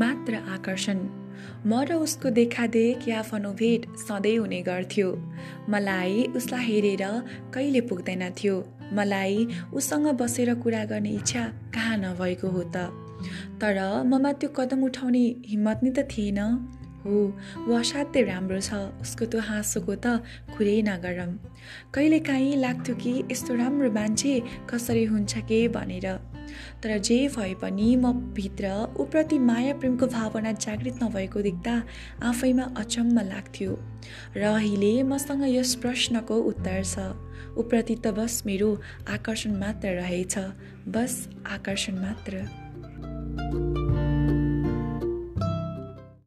मात्र आकर्षण। म र उसको देखादेख या फनोभेट सधैँ हुने गर्थ्यो। मलाई उसलाई हेरेर कहिले पुग्दैन थियो। मलाई उसँग बसेर कुरा गर्ने इच्छा कहाँ नभएको हो त। तर ममा त्यो कदम उठाउने हिम्मत नै त थिएन। हो ऊ असाध्यै राम्रो छ। उसको त्यो हाँसोको त कुरै नगरौँ कहिलेकाहीँ लाग्थ्यो कि यस्तो राम्रो मान्छे कसरी हुन्छ के भनेर। तर जे भए पनि म भित्र ऊप्रति माया प्रेमको भावना जागृत नभएको देख्दा आफैमा अचम्म लाग्थ्यो। र अहिले मसँग यस प्रश्नको उत्तर छ। ऊप्रति त बस मेरो आकर्षण मात्र रहेछ। बस आकर्षण मात्र।